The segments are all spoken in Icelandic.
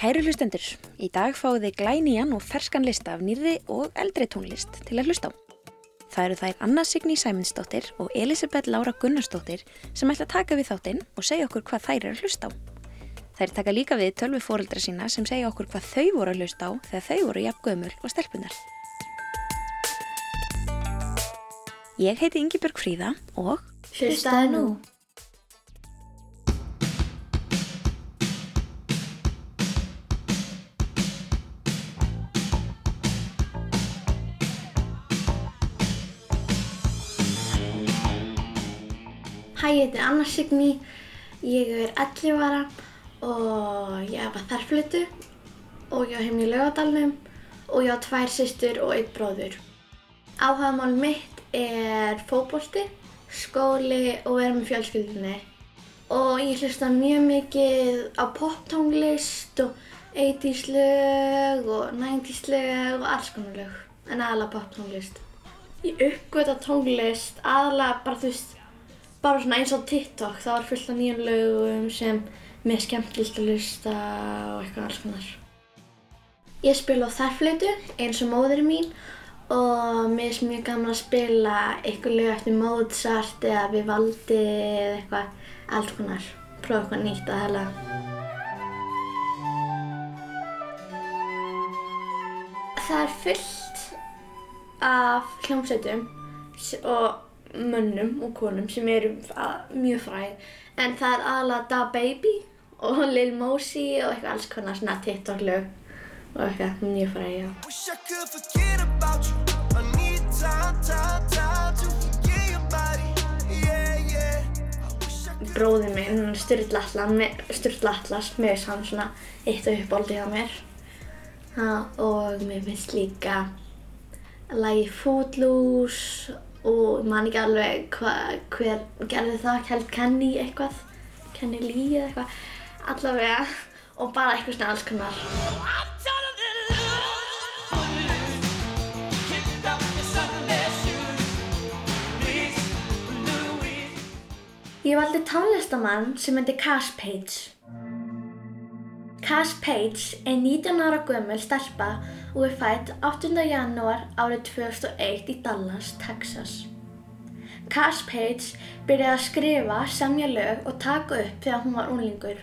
Kæru hlustendur, í dag fáið þið glænýjan og ferskan lista af nýrri og eldri tónlist til að hlusta á. Það eru þær Anna Signý Sæminsdóttir og Elisabeth Laura Gunnarsdóttir sem ætla að taka við þáttinn og segja okkur hvað þær eru að hlusta á. Þær taka líka við tölvi fóreldra sína sem segja okkur hvað þau voru að hlusta á þegar þau voru jafn gömul og stelpunar. Ég heiti Ingi Björg Fríða og Hlustaðu nú. Hæ, ég heiti Anna Signý, ég er 11 ára og ég hefa þarflutu og ég á heim í laugadalnum og ég á tvær sýstur og einn bróður. Áhagamál mitt er fótbolti, skóli og vera með fjölskyldunni. Og ég hlusta mjög mikið á poptónlist og 80's lög og 90's lög og alls konar lög, en aðalega poptónlist. Ég uppgöta tónlist aðalega bara þú veist, bara svona eins og TikTok, þá er fullt af nýjum lögum sem mér skemmtilegt að hlusta og eitthvað alls konar. Ég spila á þarflötu eins og móðurinn mín og mér finnst mjög gaman að spila eitthvað lög eftir Mozart eða Vivaldi eða eitthvað alls konar. Prófa eitthvað nýtt að hella. Það er fullt af hljómsveitum og mönnum og konum sem eru mjög fræð en það er aðalega Da Baby og Lil Mosey og eitthvað alls konar svona TikTok lög og eitthvað mjög fræð, já. Wish I could forget about you. I need time, time, time to forget your body. Yeah, yeah. I wish I could. bróði minn, Sturla Atlas, Sturla Atlas, mér finnst hann svona eitt af uppbóldi hjá mér. Ha, og mér finnst líka lagi Footloose og ég man ekki alveg hva, hver gerði það, held Kenny eitthvað, Kenny Lee eða eitthvað, allavega og bara eitthvað svona alls konar. Ég valdi tónlistamann sem heitir Cass Page. Cass Page er 19 ára gömul stelpa og er fætt 8. janúar árið 2001 í Dallas, Texas. Cass Page byrjaði að skrifa, semja lög og taka upp þegar hún var unglingur.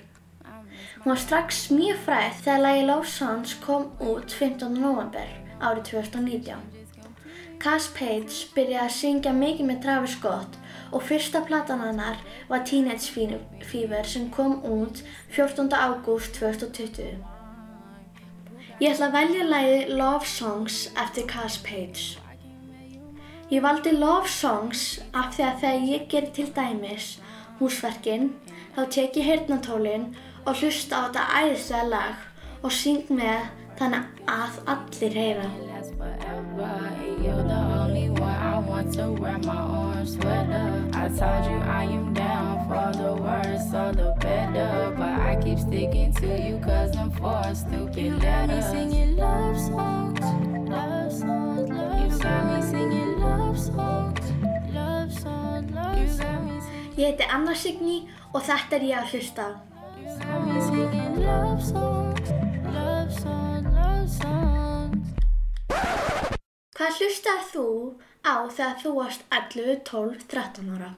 Hún var strax mjög fræð þegar lagi Love Songs kom út 15. november árið 2019. Cass Page byrjaði að syngja mikið með Travis Scott og fyrsta platan hennar var Teenage Fever sem kom út 14. ágúst 2020. Ég ætla að velja lagið Love Songs eftir Cass Page. Ég valdi Love Songs af því að þegar ég gerir til dæmis húsverkin þá tek ég heyrnatólin og hlusta á þetta æðislega lag og syng með þannig að allir heyra. Want to wear my orange sweater. I told you I am down for the worse or the better. But I keep sticking to you cause I'm for stupid letter. You singing love songs, love songs, love You got me singing love songs, love songs, love songs. Ég heiti Anna Signý og þetta er ég að hlusta. You got me singing love songs, love songs, love songs. Hvað hlustaði þú á þegar þú varst 11, 12, 13 ára?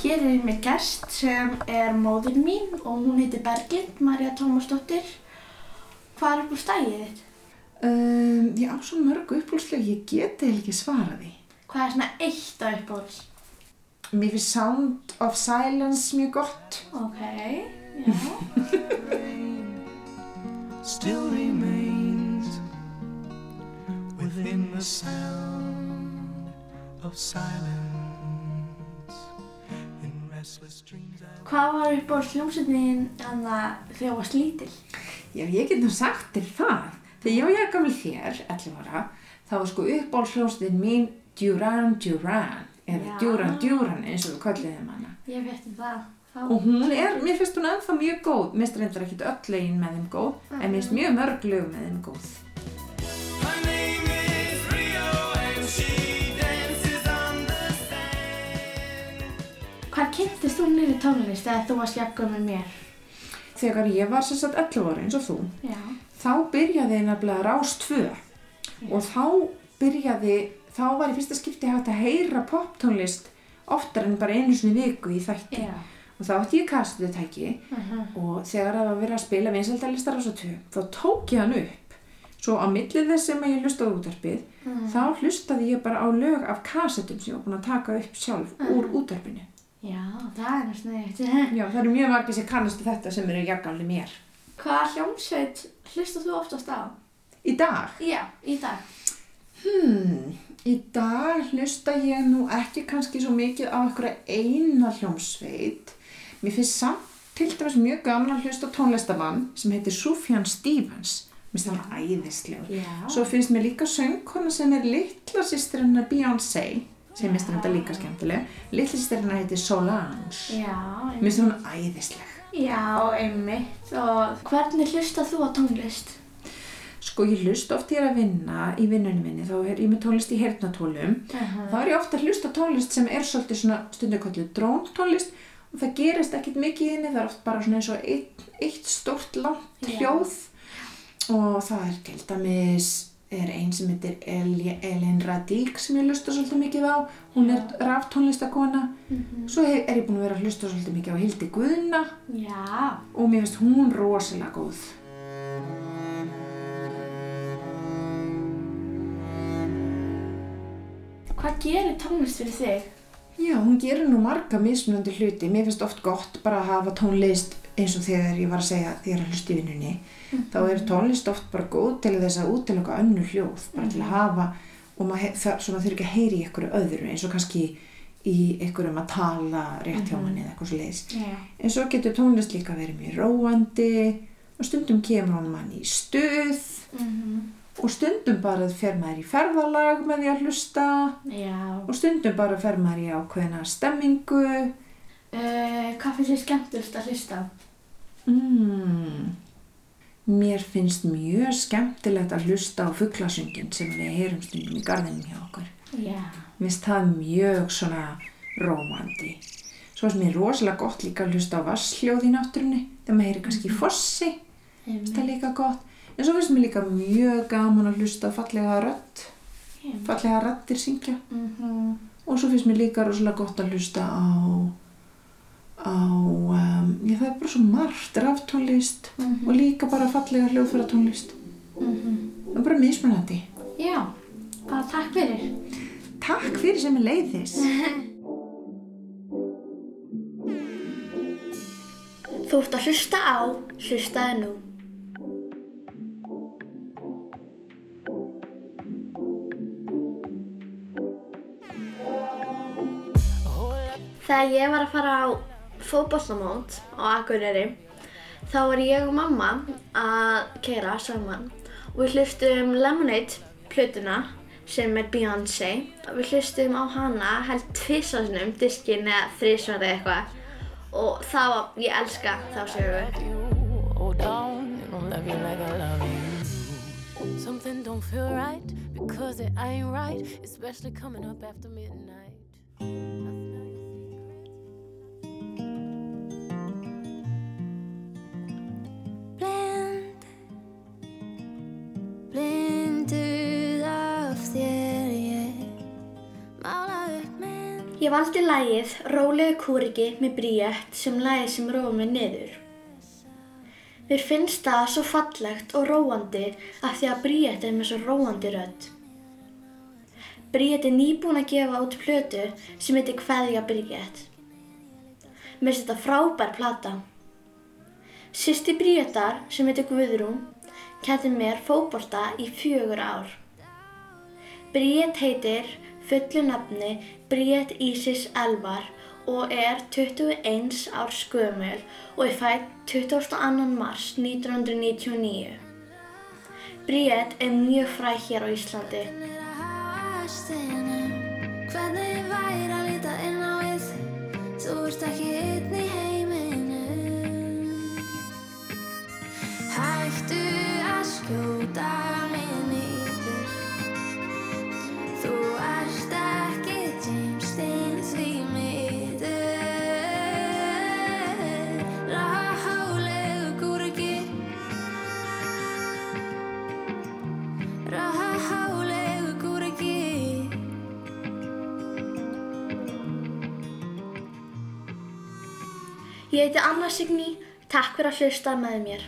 Hér er mér gest sem er móður mín og hún heitir Berglind, Marja Tómasdóttir. Hvað er upp á stæðið þitt? Um, ég á svo mörg upplúslega, ég geti ekki svara því. Hvað er svona eitt á uppáhalds? Mér finnst Sound of Silence mjög gott. Ok, já. Still remains within the sound of silence. In restless dreams I Hvað var uppáhalds hljómsveitin þegar þú varst lítill? Já, ég get nú sagt þér það. Þegar ég var gammal þér, 11 ára, þá var sko uppbólsljónstin mín Duran Duran. Eða Já. Duran Duran eins og við kölluðum hana. Ég veit um það. Og hún er, mér finnst hún ennþá mjög góð. Mér finnst reyndar ekkert öll lögin með þeim góð, en mér finnst mjög mörg lög með þeim góð. Sand. kynntist þú nýri tónlist eða þú varst jafn með mér? Þegar ég var sem sagt 11 ára eins og þú, Já. þá byrjaði nefnilega Rás 2 og þá byrjaði, þá var í fyrsta skipti hægt að heyra poptónlist oftar en bara einu sinni viku í þætti Já. Og þá ætti ég kastutæki og þegar það var verið að spila vinsaldalistar Rás 2 þá tók ég hann upp svo á millið þess sem ég hlustaði á útarpið þá hlustaði ég bara á lög af kassetum sem ég var búin að taka upp sjálf úr útarpinu Já, það er náttúrulega. Já, það eru mjög margir sem kannastu þetta sem eru jafngamli mér. Hvaða hljómsveit hlustar þú oftast á? Í dag? Já, í dag. Hmm, í dag hlusta ég nú ekki kannski svo mikið á einhverja eina hljómsveit. Mér finnst samt til dæmis mjög gaman að hlusta tónlistamann sem heitir Sufjan Stevens. Mér finnst það æðislegur. Já. Svo finnst mér líka söngkona sem er litla sýstir hennar Beyoncé, sem finnst þetta líka skemmtileg. Litla sýstir hennar heitir Solange. Mér finnst hún æðisleg. Já, einmitt. Og hvernig hlustar þú á tónlist? Sko ég hlust oft ég er að vinna í vinnunum minni, þá er ég með tónlist í heyrnatólum. Þá er ég ofta að hlusta tónlist sem er svolítið svona stundaköllu dróntónlist og það gerist ekkert mikið í henni, það er oft bara svona eins og eitt, eitt stórt langt hljóð og það er til dæmis er ein sem heitir Eli- Elin Radík sem ég hlusta svolítið mikið á, hún er raftónlistakona. Svo he- er ég búin að vera að hlusta svolítið mikið á Hildi Guðna Já. og mér finnst hún rosalega góð. Hvað gerir tónlist fyrir þig? Já, hún gerir nú marga mismunandi hluti. Mér finnst oft gott bara að hafa tónlist eins og þegar ég var að segja þegar að hlusta í vinnunni. Þá er tónlist oft bara góð til þess að útiloka önnur hljóð, bara til að hafa og það, þurfi ekki að heyri í einhverju öðru eins og kannski í einhverjum að tala rétt hjá manni eða eitthvað svo leiðis. Já. En svo getur tónlist líka verið mjög róandi og stundum kemur hann mann í stuð og stundum bara fer maður í ferðalag með því að hlusta Já. og stundum bara fer maður í ákveðna stemmingu. Uh, hvað finnst þér skemmtilegt að hlusta? Mm. Mér finnst mjög skemmtilegt að hlusta á fugglasöngin sem við heyrum stundum í garðinum hjá okkur. Mér finnst það mjög svona rómandi. Svo finnst mér rosalega gott líka að hlusta á vassljóð í náttúrunni þegar maður heyri kannski í fossi. Finnst það líka gott. En svo finnst mér líka mjög gaman að hlusta fallega rödd. Fallega raddir syngja. Mhm. Og svo finnst mér líka rosalega gott að hlusta á, á um, já það er bara svo margt, raftónlist og líka bara fallega hljóðfæratónlist. Það er bara mismunandi. Já. Bara takk fyrir. Takk fyrir sem er leiðis. Þú ert að hlusta á Hlustaði nú. Þegar ég var að fara á fótbollamót á Akureyri þá var ég og mamma að kera saman. Og við hlustum Lemonade plötuna sem er Beyoncé. Og við hlustum á hana held tvisvarsinum diskin eða þrísvar eða eitthvað. Og var, ég elska þá sögu. You. Ég valdi lagið Rólegu kúriki með bríett sem lagið sem róa mig niður. Mér finnst það svo fallegt og róandi af því að bríett er með svo róandi rödd. Bríett er nýbúin að gefa út plötu sem heitir Kveðja Bríett. Mér finnst þetta frábær plata. Sýsti Bríettar sem heitir Guðrún kætti mér fótbolta í fjögur ár. Bríett heitir fullu nafni Bríett Ísis Elvar og er 21 árs gömul og er fætt 22. mars 1999. Bríett er mjög fræg hér á Íslandi. er að hafa Ég heiti Anna Signý, takk fyrir að hlusta með mér.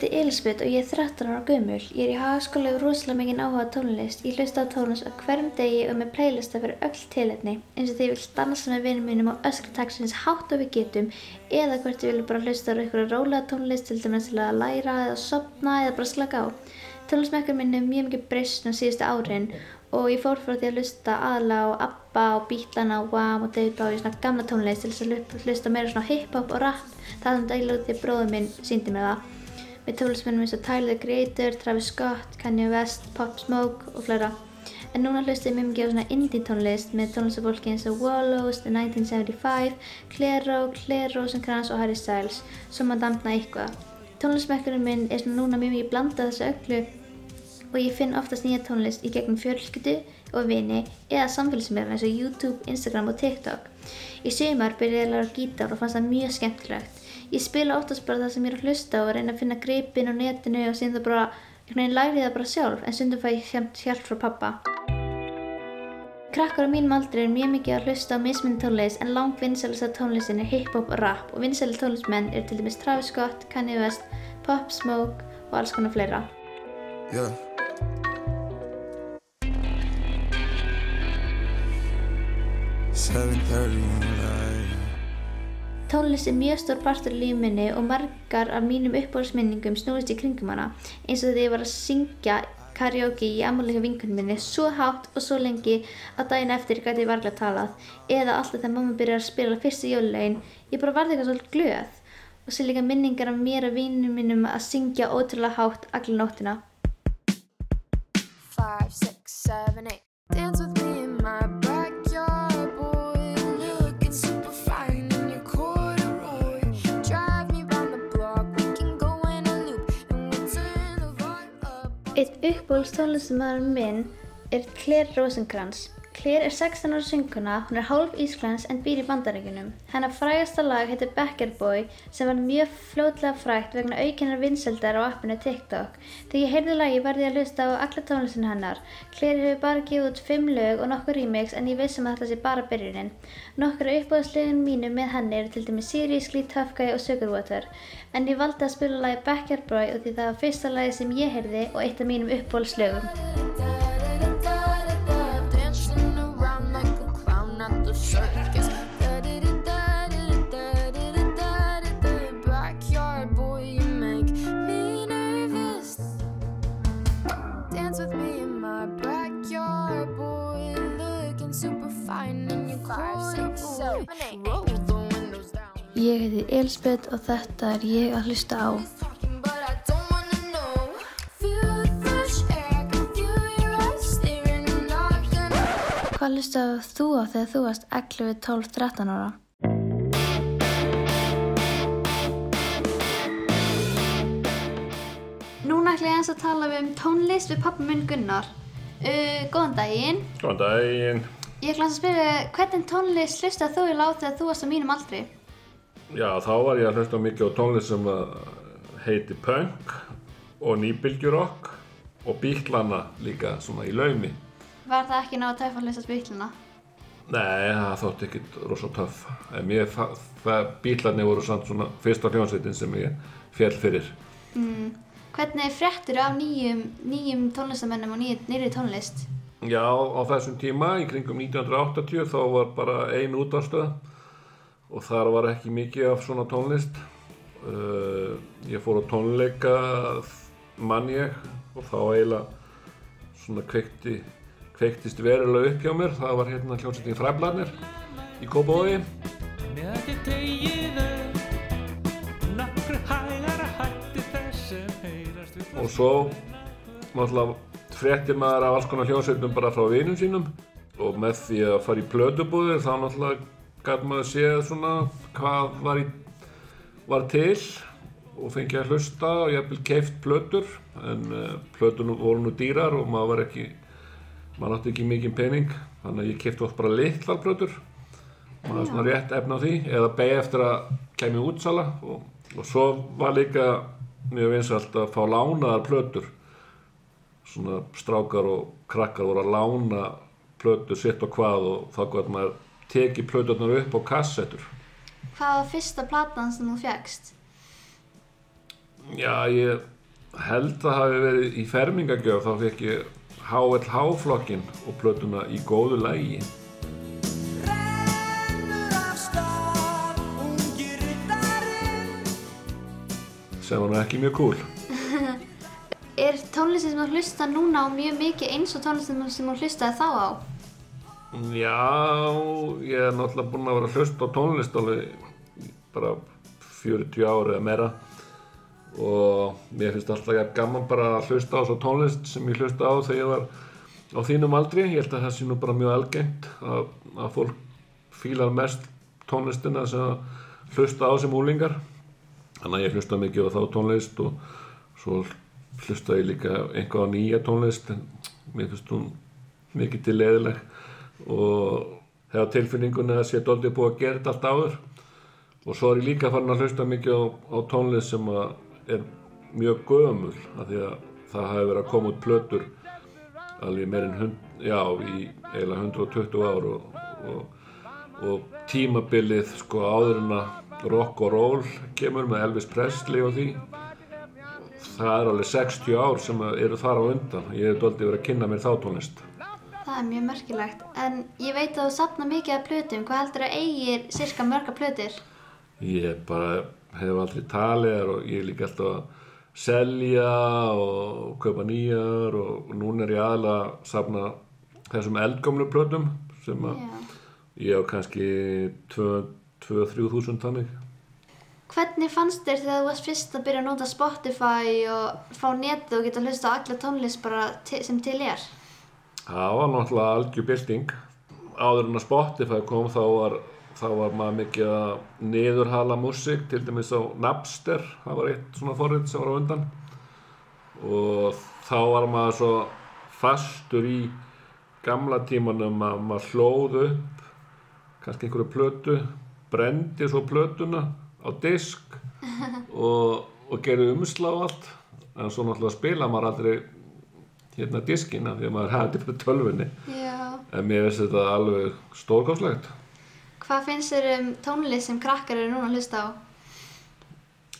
Heiti Elisabeth og ég er 13 ára gömul. Ég er í hagaskóla og rosalega mikið áhuga á tónlist. Ég hlusta á tónlist á hverjum degi og með playlista fyrir öll tilefni. Eins og því ég vil dansa með vinnum mínum á öskrutaksins hátt og við getum eða hvort ég vil bara hlusta á eitthvað rólega tónlist til dæmis til að læra eða sopna eða bara slaka á. Tónlistmekkur minn hefur mjög mikið breyst á síðustu árin og ég fór frá því að hlusta aðalega á ABBA og Beatlana og Wham og David Bowie svona gamla tónlist til þess að hlu- hlusta meira svona hip-hop og rap það sem dæla út því að bróður minn síndi mér það með tónlistmennum eins og Tyler the Creator, Travis Scott, Kanye West, Pop Smoke og fleira en núna hlusta ég mjög mikið á svona indie tónlist með tónlistafólki eins og Wallows, The 1975, Clairo, Claire Rosenkrantz og Harry Styles svo maður damna eitthvað tónlistmekkurinn minn er svona núna mjög mikið blandað þessu öllu og ég finn oftast nýja tónlist í gegnum fjölskyldu og vini eða samfélagsmiðlar eins og YouTube, Instagram og TikTok. Í sumar byrjaði ég að læra gítar og fannst það mjög skemmtilegt. Ég spila oftast bara það sem ég er að hlusta og reyna að finna gripin á netinu og síðan það bara, einhvern veginn læri það bara sjálf en stundum fæ ég hjálp, frá pappa. Krakkar á mínum aldri er mjög mikið að hlusta á mismunni tónlist en langt vinsælasta tónlistin er hip-hop og rap og vinsæli tónlistmenn eru til dæmis Travis Scott, Kanye West, Pop Smoke og alls konar fleira. Yeah. Seven thirty like Tónlist er mjög stór partur í lífi minni og margar af mínum uppáhaldsminningum snúist í kringum hana. Eins og þegar ég var að syngja karaoke í ammúlega vinkunum minni svo hátt og svo lengi að daginn eftir gæti ég varlega talað. Eða alltaf þegar mamma byrjar að spila fyrstu jólulegin ég bara varði eitthvað svolítið glöð. Og sér líka minningar af mér og vinum mínum að syngja ótrúlega hátt allir nóttina. Five, six, seven, eight. Dance with me in my backyard, Eitt uppbúls tónlistamæður minn er Claire Rosenkrantz. Claire er 16 ára sönguna, hún er hálf ísklens en býr í bandaríkunum. Hennar frægasta lag heitir Backer Boy sem var mjög fljótlega frægt vegna aukinnar vinseldar á appinu TikTok. Þegar ég heyrði lagi varði ég að hlusta á alla tónlistin hennar. Claire hefur bara gefið út 5 lög og nokkur remix en ég vissum að þetta sé bara byrjunin. Nokkur uppbúðslegin mínu með henni eru til dæmis Seriously, Tough Guy og Sugarwater. En ég valdi að spila lagi Backer Boy og því það var fyrsta lagi sem ég heyrði og eitt af mínum uppbúðslögum. Circus. Backyard boy, you make me nervous. Dance with me in my backyard, boy. Looking super fine in your corduroy. Roll the windows down. Ég heiti Elisabeth og þetta er ég að hlusta á. Hvað hlustaðu þú á þegar þú varst 11, 12, 13 ára? Núna ætla ég eins að tala við um tónlist við pappa minn Gunnar. Uh, góðan daginn. Góðan daginn. Ég ætla að spyrja hvernig tónlist hlustaðu þú í lát þegar þú varst á mínum aldri? Já, þá var ég að hlusta mikið á tónlist sem að heiti punk og nýbylgjurokk og bíklana líka svona í laumi. Var það ekki náðu töff að hlusta spíkluna? Nei, það þótti ekkit rosa töff. Mér, það, það bíklarnir voru samt svona fyrsta hljónsveitin sem ég fjall fyrir. Hvernig fréttir af nýjum, nýjum tónlistamennum og nýj, nýri tónlist? Já, á þessum tíma, í kringum 1980, þá var bara ein útvarstöð og þar var ekki mikið af svona tónlist. Uh, ég fór á tónleika, mann ég, og þá eiginlega svona kveikti, kveiktist verulega upp hjá mér. Það var hérna hljómsveitin Fræblarnir í við og svo náttúrulega fréttir maður af alls konar hljómsveitum bara frá vinum sínum. Og með því að fara í plötubúðir þá náttúrulega gæti maður séð svona hvað var, í, var til og fengið að hlusta og jafnvel keift plötur. En plötur nú, voru nú dýrar og maður var ekki maður átti ekki mikið pening þannig að ég keifti oft bara litlar plötur. Maður svona rétt efna á því eða beigja eftir að kemja útsala og, og svo var líka mjög vinsalt að fá lánaðar plötur. Svona strákar og krakkar voru að lána plötur sitt og hvað og þá gott maður teki plöturnar upp á kassettur. Hvað var fyrsta platan sem þú fjækst? Já, ég held að hafi verið í fermingagjöf þá fekk ég HLH-flokkin og plötuna í góðu lægi sem var nú ekki mjög cool. Er tónlistin sem þú hlusta núna á mjög mikið eins og tónlistin sem þú hlustaði þá á? Já, ég er náttúrulega búinn að vera að hlusta á tónlist alveg bara 40 ári eða meira og mér finnst alltaf gaman bara að hlusta á svo tónlist sem ég hlusta á þegar ég var á þínum aldri. Ég held að það sé nú bara mjög algengt að, að fólk fílar mest tónlistina sem hlusta á sem úlingar. Þannig að ég hlusta mikið á þá tónlist og svo hlusta ég líka einhvað á nýja tónlist en mér finnst hún mikið til leðileg og hefa tilfinningunni að sé doldið búið að gera þetta allt áður og svo er ég líka farin að hlusta mikið á, á tónlist sem að er mjög gömul af því að það hafi verið að koma út plötur alveg meirinn já, í eiginlega 120 ár og, og, og tímabilið sko áður en að rock og roll kemur með Elvis Presley og því það er alveg 60 ár sem eru þar á undan ég hef doldið verið að kynna mér þá tónlist Það er mjög merkilegt. En ég veit að þú sapna mikið af plötum. Hvað heldur að eigir cirka mörga plötur? Ég bara hef aldrei talið og ég er líka alltaf að selja og kaupa nýjar og núna er ég aðalega að safna þessum eldgömlu plötum sem að Já. ég hef kannski 2-3 þúsund þannig. Hvernig fannst þér þegar þú varst fyrst að byrja að nota Spotify og fá netið og geta hlusta á alla tónlist bara sem til er? Það var náttúrulega algjör bylting. Áður en að Spotify kom þá var, þá var maður mikið að niðurhala músík, til dæmis á Napster, það var eitt svona forrið sem var á undan. Og þá var maður svo fastur í gamla tímanum að maður hlóð upp kannski einhverju plötu, brendi svo plötuna á disk og, og gerði umslá allt. En svo náttúrulega spila maður aldrei hérna diskina því að maður þetta fyrir tölvunni Já. en mér finnst þetta alveg stórkáslegt Hvað finnst þér um tónlist sem krakkar eru núna að hlusta á?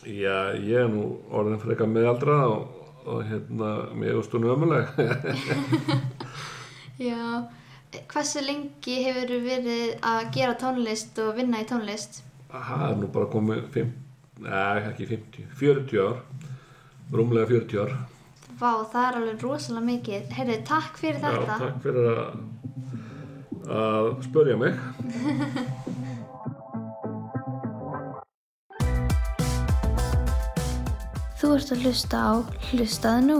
já, ég er nú orðin frekar meðaldra og, og hérna, mér finnst hún ömuleg Já. Hversu lengi hefur verið að gera tónlist og vinna í tónlist? það er nú bara komið fimm, neða ekki 50, 40 ár rúmlega 40 ár Vá, það er alveg rosalega mikið. Heyrðu, takk fyrir já, þetta. takk fyrir að að spörja mig Þú ert að hlusta á Hlustaðu nú.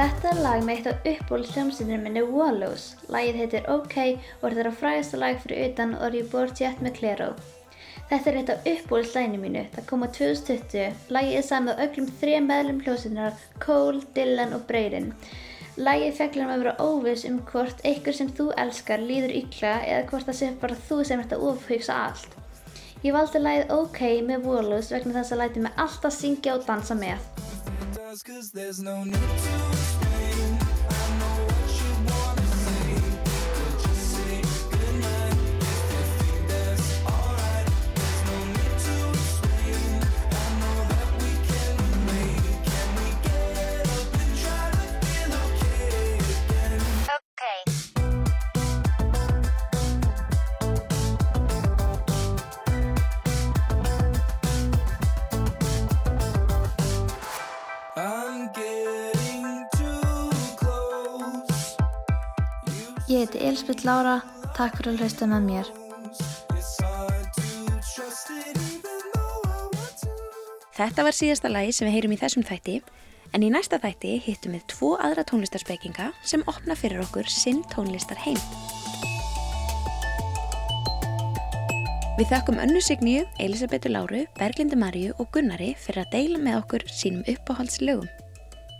Þetta er lag með eitt af uppbóls hljómsveitinni minni Wallows. Lagið heitir OK og er þeirra frægasta lag fyrir utan og er ég bort jætt með Clairo. Þetta er eitt af uppbóls læginu mínu. Það kom á 2020. Lagið er samið á öllum þrejum meðlum hljómsveitinar Cole, Dylan og Braden. Lagið fjallar um að vera óviss um hvort einhver sem þú elskar líður illa eða hvort það sé bara þú sem ert að ofhugsa allt. Ég valdi lagið OK með Wallows vegna þess að læti mig alltaf syngja og dansa með. Ég heiti Elisabeth Lára, takk fyrir að hlusta með mér. Þetta var síðasta lagi sem við heyrum í þessum þætti en í næsta þætti hittum við tvo aðra tónlistarspekinga sem opna fyrir okkur sinn tónlistar heim. Við þakkum önnu Signýju, Elisabetu Láru, Berglindi Maríu og Gunnari fyrir að deila með okkur sínum uppáhaldslögum.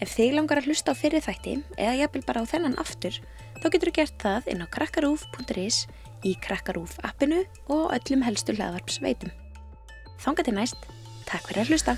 Ef þig langar að hlusta á fyrir þætti eða jafnvel bara á þennan aftur, þá getur þú gert það inn á krakkarúf.is, í Krakkarúf appinu og öllum helstu hlaðvarp sveitum. Þanga til næst, takk fyrir að hlusta!